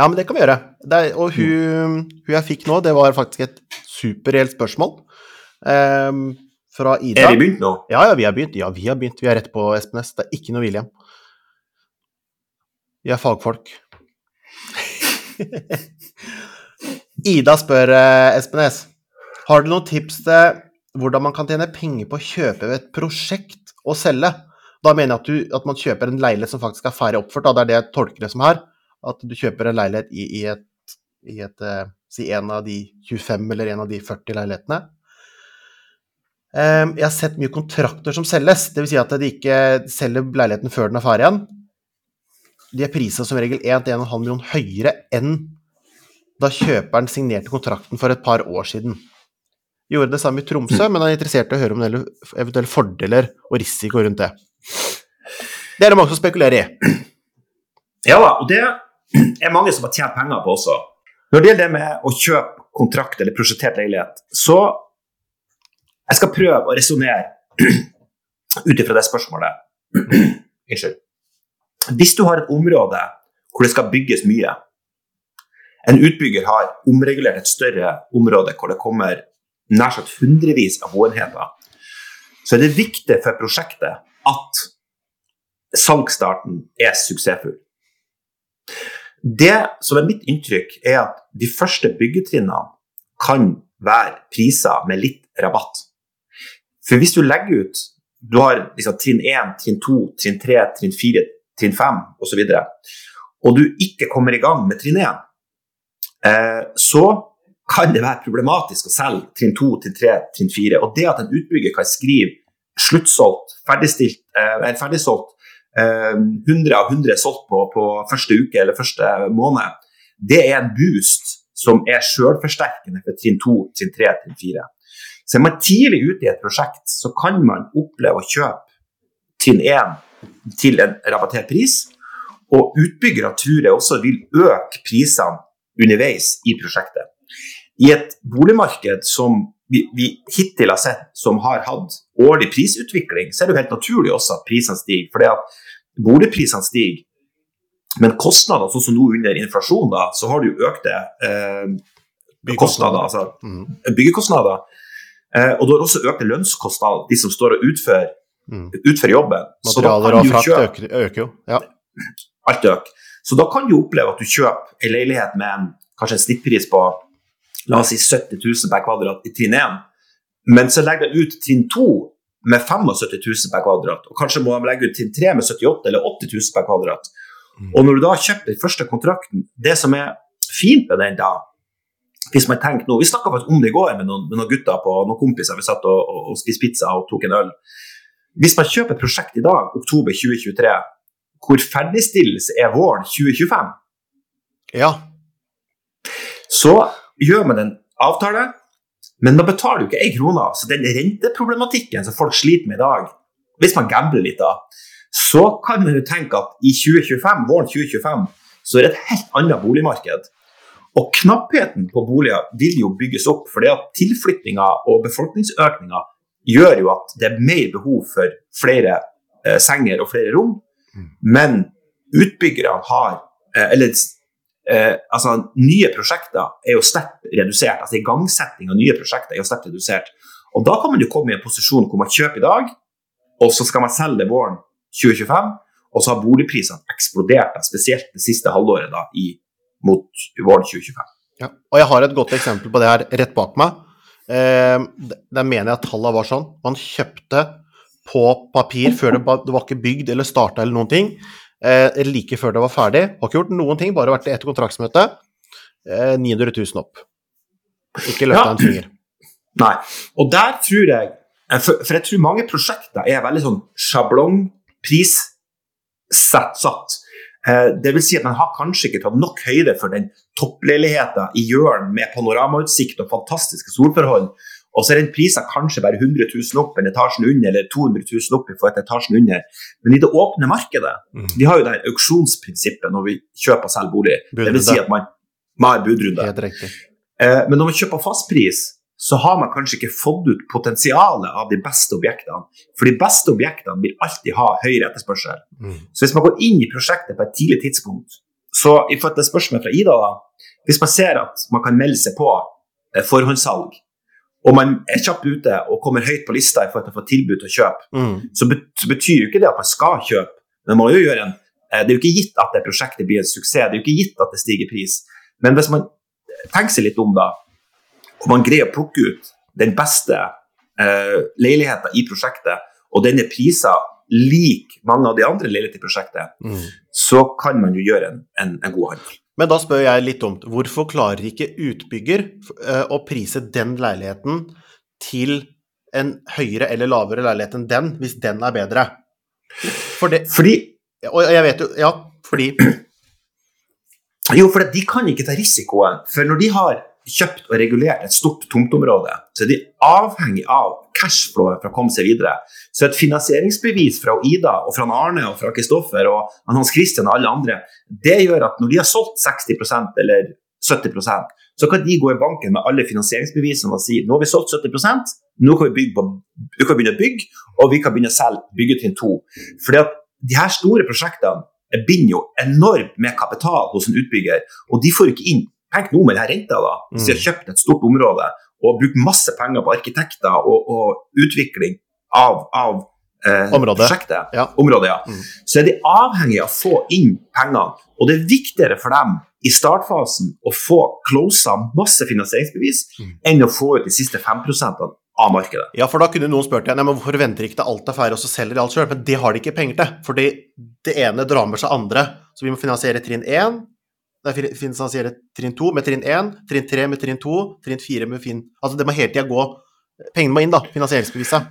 Ja, men det kan vi gjøre. Er, og hun, hun, jeg fikk nå, det var faktisk et superreelt spørsmål. Um, fra Ida. Er vi begynt nå? Ja, ja, vi har begynt. Ja, vi har begynt. Vi er rett på Espen S. Det er ikke noe William. Vi er fagfolk. Ida spør eh, Espen S. Har du noen tips til hvordan man kan tjene penger på å kjøpe et prosjekt og selge? Da mener jeg at, du, at man kjøper en leilighet som faktisk er ferdig oppført. Da. Det er det jeg tolker det som her. At du kjøper en leilighet i, i et, i et uh, Si en av de 25 eller en av de 40 leilighetene. Um, jeg har sett mye kontrakter som selges, dvs. Si at de ikke selger leiligheten før den er ferdig igjen. De er prisa som regel 1-1,5 million høyere enn da kjøperen signerte kontrakten for et par år siden. Gjorde det samme i Tromsø, men er interessert i å høre om eventuelle fordeler og risiko rundt det. Det er det mange som spekulerer i. Ja da, og det er mange som har tjent penger på også. Når det gjelder det med å kjøpe kontrakt eller prosjektert leilighet, så jeg skal prøve å resonnere ut ifra det spørsmålet. Unnskyld. Hvis du har et område hvor det skal bygges mye, en utbygger har omregulert et større område hvor det kommer nær sagt hundrevis av boenheter, så er det viktig for prosjektet at salgsstarten er suksessfull. Det som er mitt inntrykk, er at de første byggetrinnene kan være priser med litt rabatt. For hvis du legger ut Du har liksom trinn 1, trinn 2, trinn 3, trinn 4, trinn 5 osv. Og, så og du ikke kommer i gang med trinn 1, eh, så kan det være problematisk å selge trinn 2, trinn 3, trinn 4. Og det at en utbygger kan skrive sluttsolgt, ferdigstilt, eh, ferdigsolgt 100 av 100 solgt på, på, første uke eller første måned, det er en boost som er sjølforsterkende for trinn 2, trinn 3, trinn 4. Så er man tidlig ute i et prosjekt, så kan man oppleve å kjøpe trinn 1 til en rabattert pris. Og utbyggere tror jeg også vil øke prisene underveis i prosjektet. I et boligmarked som vi, vi, hittil har sett som har hatt årlig prisutvikling, så er det jo helt naturlig også at prisene stiger. fordi at boligprisene stiger, men kostnadene, sånn som nå under inflasjon, da, så har du økte eh, kostnader, altså mm. byggekostnader. Eh, og du har også økte lønnskostnader, de som står og utfører, mm. utfører jobben. Materialer og frakt øker, øker, jo. Ja. Alt øker. Så da kan du oppleve at du kjøper en leilighet med en, kanskje en snittpris på la oss si 70 000 per kvadrat i trinn 1, men så legger de ut trinn 2 med 75 000 per kvadrat, og kanskje må de legge ut trinn 3 med 78 eller 80 000 per kvadrat. Mm. Og når du da kjøper den første kontrakten Det som er fint med den da, hvis man tenker nå, Vi snakka om det i går med noen, med noen, gutter på noen kompiser. Vi satt og, og, og spiste pizza og tok en øl. Hvis man kjøper et prosjekt i dag, oktober 2023, hvor ferdigstillelse er våren 2025, ja. så gjør man en avtale, men da betaler jo ikke én krone. Så den renteproblematikken som folk sliter med i dag, hvis man gambler litt da, så kan man jo tenke at i 2025, våren 2025 så er det et helt annet boligmarked. Og knappheten på boliger vil jo bygges opp, fordi at tilflyttinga og befolkningsøkninga gjør jo at det er mer behov for flere eh, senger og flere rom. Mm. Men utbyggerne har eh, Eller eh, altså, nye prosjekter er jo sterkt redusert. altså Igangsetting av nye prosjekter er jo sterkt redusert. Og Da kan man jo komme i en posisjon hvor man kjøper i dag, og så skal man selge våren 2025. Og så har boligprisene eksplodert, spesielt det siste halvåret da, i, mot våren 2025. Ja, og Jeg har et godt eksempel på det her rett bak meg. Eh, der mener jeg at tallene var sånn. Man kjøpte på papir før det var ikke bygd eller starta eller noen ting eh, like før det var ferdig. Har ikke gjort noen ting, bare vært i ett kontraktsmøte. Eh, 900 000 opp. Ikke løfta ja. en finger. Nei. Og der tror jeg for, for, jeg tror mange prosjekter er veldig sånn sjablongprissatt. Eh, det vil si at man har kanskje ikke tatt nok høyde for den toppleiligheten i hjørnet med panoramautsikt og fantastiske solforhold og så er den prisen kanskje bare 100 000 opp en etasjen under, eller 200 000 opp for et etasjen under. Men i det åpne markedet mm. Vi har jo det auksjonsprinsippet når vi kjøper og selger bolig. Det vil si at man, man har budrunde. Eh, men når man kjøper fastpris, så har man kanskje ikke fått ut potensialet av de beste objektene. For de beste objektene vil alltid ha høyere etterspørsel. Mm. Så hvis man går inn i prosjektet på et tidlig tidspunkt, så i forhold til spørsmålet fra Ida, da, hvis man ser at man kan melde seg på eh, forhåndssalg, og man er kjapt ute og kommer høyt på lista i forhold til å få tilbud til å kjøpe, Mm. så, bet så betyr jo ikke det at man skal kjøpe, men man jo gjøre en eh, Det er jo ikke gitt at det prosjektet blir en suksess, det er jo ikke gitt at det stiger pris. Men hvis man tenker seg litt om, da, og man greier å plukke ut den beste eh, leiligheten i prosjektet, og den er prisa lik mange av de andre leilighetene i prosjektet, Mm. så kan man jo gjøre en, en, en god handel. Men da spør jeg litt dumt. Hvorfor klarer ikke utbygger eh, å prise den leiligheten til en høyere eller lavere leilighet enn den, hvis den er bedre? For det Fordi Og jeg vet jo Ja, fordi Jo, for de kan ikke ta risikoen. For når de har kjøpt og regulert et stort tomteområde, så er de avhengig av cashflow for å komme seg videre. Så et finansieringsbevis fra Ida og fra Arne og fra Kristoffer og Hans Christian og alle andre, det gjør at når de har solgt 60% eller 70% så kan de gå i banken med alle finansieringsbevisene og si nå har vi solgt 70% nå kan vi, på, vi kan begynne å bygge, og vi kan begynne å selge byggetrinn to. Fordi at de her store prosjektene binder jo enormt med kapital hos en utbygger, og de får ikke inn Tenk nå med denne renta, da, hvis de har kjøpt et stort område og brukt masse penger på arkitekter og, og utvikling av, av eh, Området. prosjektet. Ja. Området, ja. Mm. Så er de avhengig av å få inn pengene. Og det er viktigere for dem i startfasen å få closa masse finansieringsbevis Mm. enn å få ut de siste 5% av markedet. Ja, for da kunne noen spurt igjen, ja, men hvorfor venter ikke til alt er ferdig, og så selger de alt sjøl? Men det har de ikke penger til. Fordi det ene drar med seg andre. Så vi må finansiere trinn 1, nei, fi- finansiere trinn 2 med trinn 1, trinn 3 med trinn 2, trinn 4 med fin... Altså det må hele tida gå Pengene må inn, da. Finansieringsbeviset.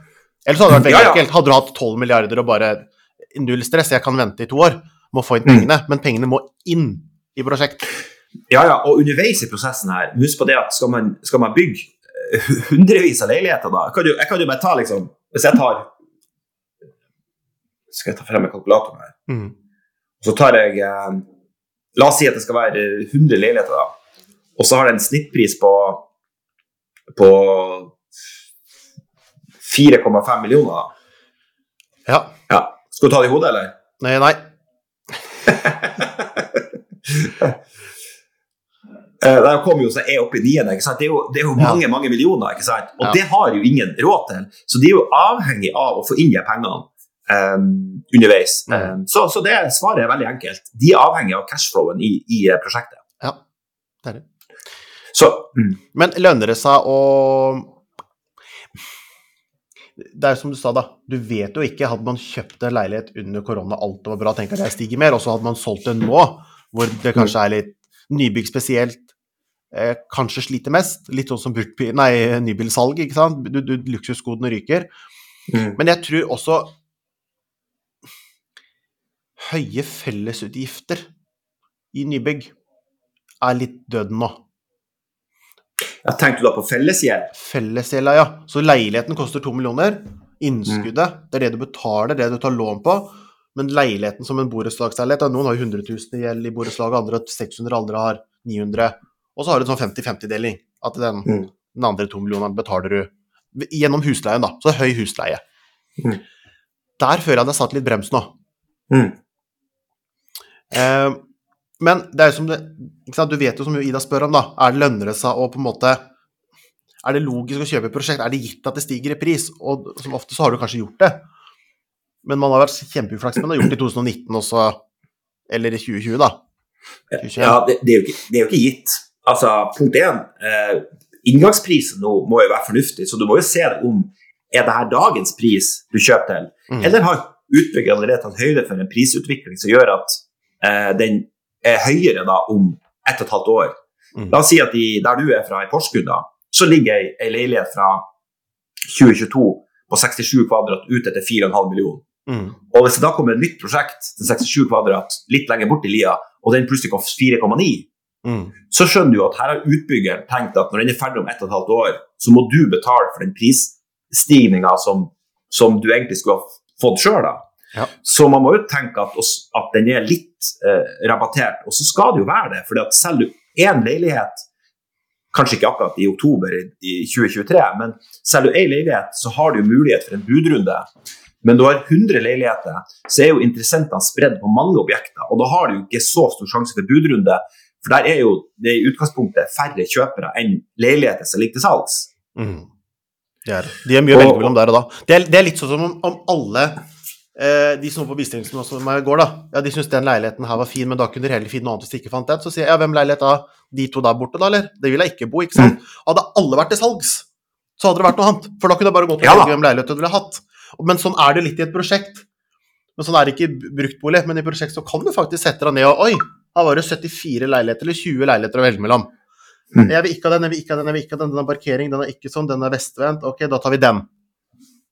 Ellers hadde det vært veldig Ja, enkelt. Hadde du hatt 12 milliarder og bare null stress, jeg kan vente i to år, må få inn Mm. pengene. Men pengene må inn i prosjekt. Ja, ja, og underveis i prosessen her, husk på det at skal man, skal man bygge eh, hundrevis av leiligheter da, kan, jo, jeg kan jo bare ta liksom, hvis jeg tar Skal jeg ta frem en kalkulator her? Mm. Så tar jeg eh, La oss si at det skal være 100 leiligheter, da. Og så har det en snittpris på på 4,5 millioner. da. Ja. Ja. Skal du ta det i hodet, eller? Nei, nei. Eh, Der kom jo så jeg opp i niende. Det er jo, det er jo Ja. mange mange millioner, ikke sant? og Ja. det har jo ingen råd til. Så de er jo avhengig av å få inn de pengene eh, underveis. Mm. Um, så, så det svaret er veldig enkelt. De er avhengig av cashflowen i, i eh, prosjektet. Ja, det er det. Så mm, Men lønner det seg å Det er som du sa, da. Du vet jo ikke. Hadde man kjøpt en leilighet under korona, alt var bra, tenker jeg stiger mer, og så hadde man solgt den nå, hvor det kanskje er litt nybygg spesielt, eh, kanskje sliter mest. Litt sånn som nei, nybilsalg, ikke sant. Du, du, luksusgodene ryker. mm. Men jeg tror også høye fellesutgifter i nybygg er litt døden nå. Jeg tenkte da på fellesgjeld. Fellesgjelda, ja. Så leiligheten koster to millioner. Innskuddet, det er det du betaler, det du tar lån på. Men leiligheten som en borettslagsleilighet, noen har jo 100 000 i gjeld i borettslaget, andre har 600, andre har 900. Og så har du en sånn 50-50-deling. At den, Mm. den andre to millionene betaler du gjennom husleien, da. Så det høy husleie. Mm. Der føler jeg det satt litt brems nå. Mm. Eh, men det er jo som det? Du vet jo som Ida spør om, da. Er det lønner det seg å på en måte Er det logisk å kjøpe et prosjekt? Er det gitt at det stiger i pris? Og som ofte så har du kanskje gjort det. Men man har vært kjempeuflaks med det og gjort det i 2019 også. Eller i 2020, da. 2021. Ja, det, det, er ikke, det er jo ikke gitt. Altså, punkt én eh, Inngangsprisen nå må jo være fornuftig, så du må jo se deg om er det her dagens pris du kjøper til, Mm. eller har utbygger allerede tatt høyde for en prisutvikling som gjør at eh, den er høyere da om ett og et halvt år. Mm. La oss si at de, der du er fra, i Porsgrunn, da, så ligger ei, ei leilighet fra 2022 på 67 kvadrat ute til 4,5 millioner. Mm. Og hvis det da kommer et nytt prosjekt til 67 kvadrat litt lenger bort i lia, og den plutselig koster 4,9, Mm. så skjønner du at her har utbyggeren tenkt at når den er ferdig om ett og et halvt år, så må du betale for den prisstigninga som, som du egentlig skulle ha fått sjøl. Ja. Så man må jo tenke at, at den er litt eh, rabattert, og så skal det jo være det. For selv du én leilighet Kanskje ikke akkurat i oktober i, i 2023, men selger du én leilighet, så har du mulighet for en budrunde. Men du har 100 leiligheter, så er jo interessentene spredd på mange objekter. Og da har du jo ikke så stor sjanse for budrunde, for der er jo det i utgangspunktet færre kjøpere enn leiligheter som ligger til salgs. Mm. Det er, de er mye å velge mellom der og da. Det er, det er litt sånn som om, om alle de som var på Bistringsen som meg i går, da. Ja, de syntes den leiligheten her var fin, men da kunne dere heller finne noe annet hvis de ikke fant den. Så sier jeg ja, hvem leilighet da? De to der borte, da, eller? Det vil jeg ikke bo, ikke sant? Hadde alle vært til salgs, så hadde det vært noe annet. For da kunne jeg bare gått og Ja hvem leilighet du ville hatt. Men sånn er det litt i et prosjekt. Men sånn er det ikke i bruktbolig. Men i prosjekt så kan du faktisk sette deg ned og Oi, her var det 74 leiligheter eller 20 leiligheter å velge mellom. Mm. Jeg vil ikke ha den, jeg vil ikke ha den, jeg vil ikke ha den. Den er parkering, den er ikke sånn, den er vestvendt. Ok, da tar vi den.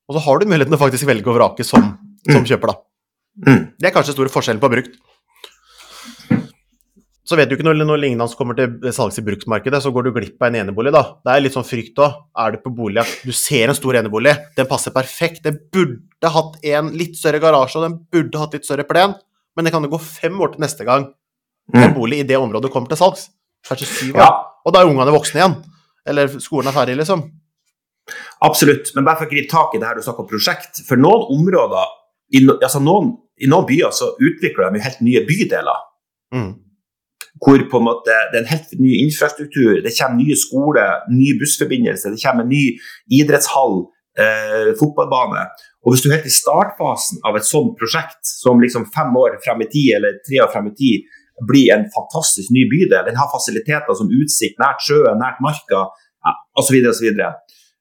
Og så har du muligheten til faktisk velge og vrake som, som kjøper, da. Mm. Det er kanskje store forskjellen på brukt. Så vet du ikke når noe lignende kommer til salgs i bruksmarkedet, så går du glipp av en enebolig, da. Det er litt sånn frykt òg. Er du på boligjakt, du ser en stor enebolig, den passer perfekt. Den burde hatt en litt større garasje, og den burde hatt litt større plen, men det kan jo gå fem år til neste gang en Mm. bolig i det området kommer til salgs. Kanskje syv år. Ja, Og da er ungene voksne igjen. Eller skolen er ferdig, liksom. absolutt. Men bare for å gripe tak i det her du snakker om prosjekt. For noen områder, i, altså noen, i noen byer så utvikler de helt nye bydeler. Mm. hvor på en måte det er en helt ny infrastruktur, det kommer nye skoler, ny bussforbindelse, det kommer en ny idrettshall, eh, fotballbane. Og hvis du er helt i startfasen av et sånt prosjekt, som liksom fem år frem i tid, eller tre år frem i tid, blir en fantastisk ny bydel, den har fasiliteter som utsikt nært sjøen, nært marka, osv., osv., så, videre,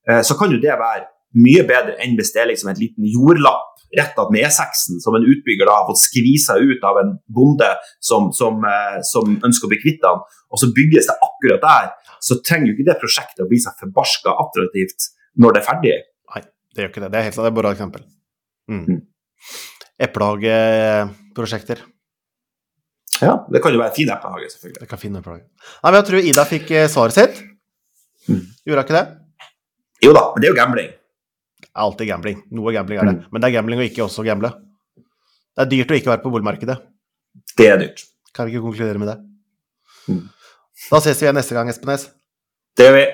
eh, så kan jo det være mye bedre enn hvis det er liksom en liten jordlapp rett ved E6-en, som en utbygger da har fått skvisa ut av en bonde som, som, eh, som ønsker å bli kvitt den, og så bygges det akkurat der, så trenger jo ikke det prosjektet å bli så forbarska attraktivt når det er ferdig. Nei, Det gjør ikke det. Det er helt det er bare et eksempel. Mm. Mm. Eplehageprosjekter. Ja, Det kan jo være en fin eplehage, selvfølgelig. Det kan fin eplehage. Nei, men jeg tror Ida fikk eh, svaret sitt. Mm. Gjorde hun ikke det? Jo da, men det er jo gambling. Er alltid gambling. Noe gambling er det. Men det er gambling å ikke også gamble. Det er dyrt å ikke være på boligmarkedet. Det er dyrt. Kan vi ikke konkludere med det? Mm. Da ses vi igjen neste gang, Espenes. Det gjør vi.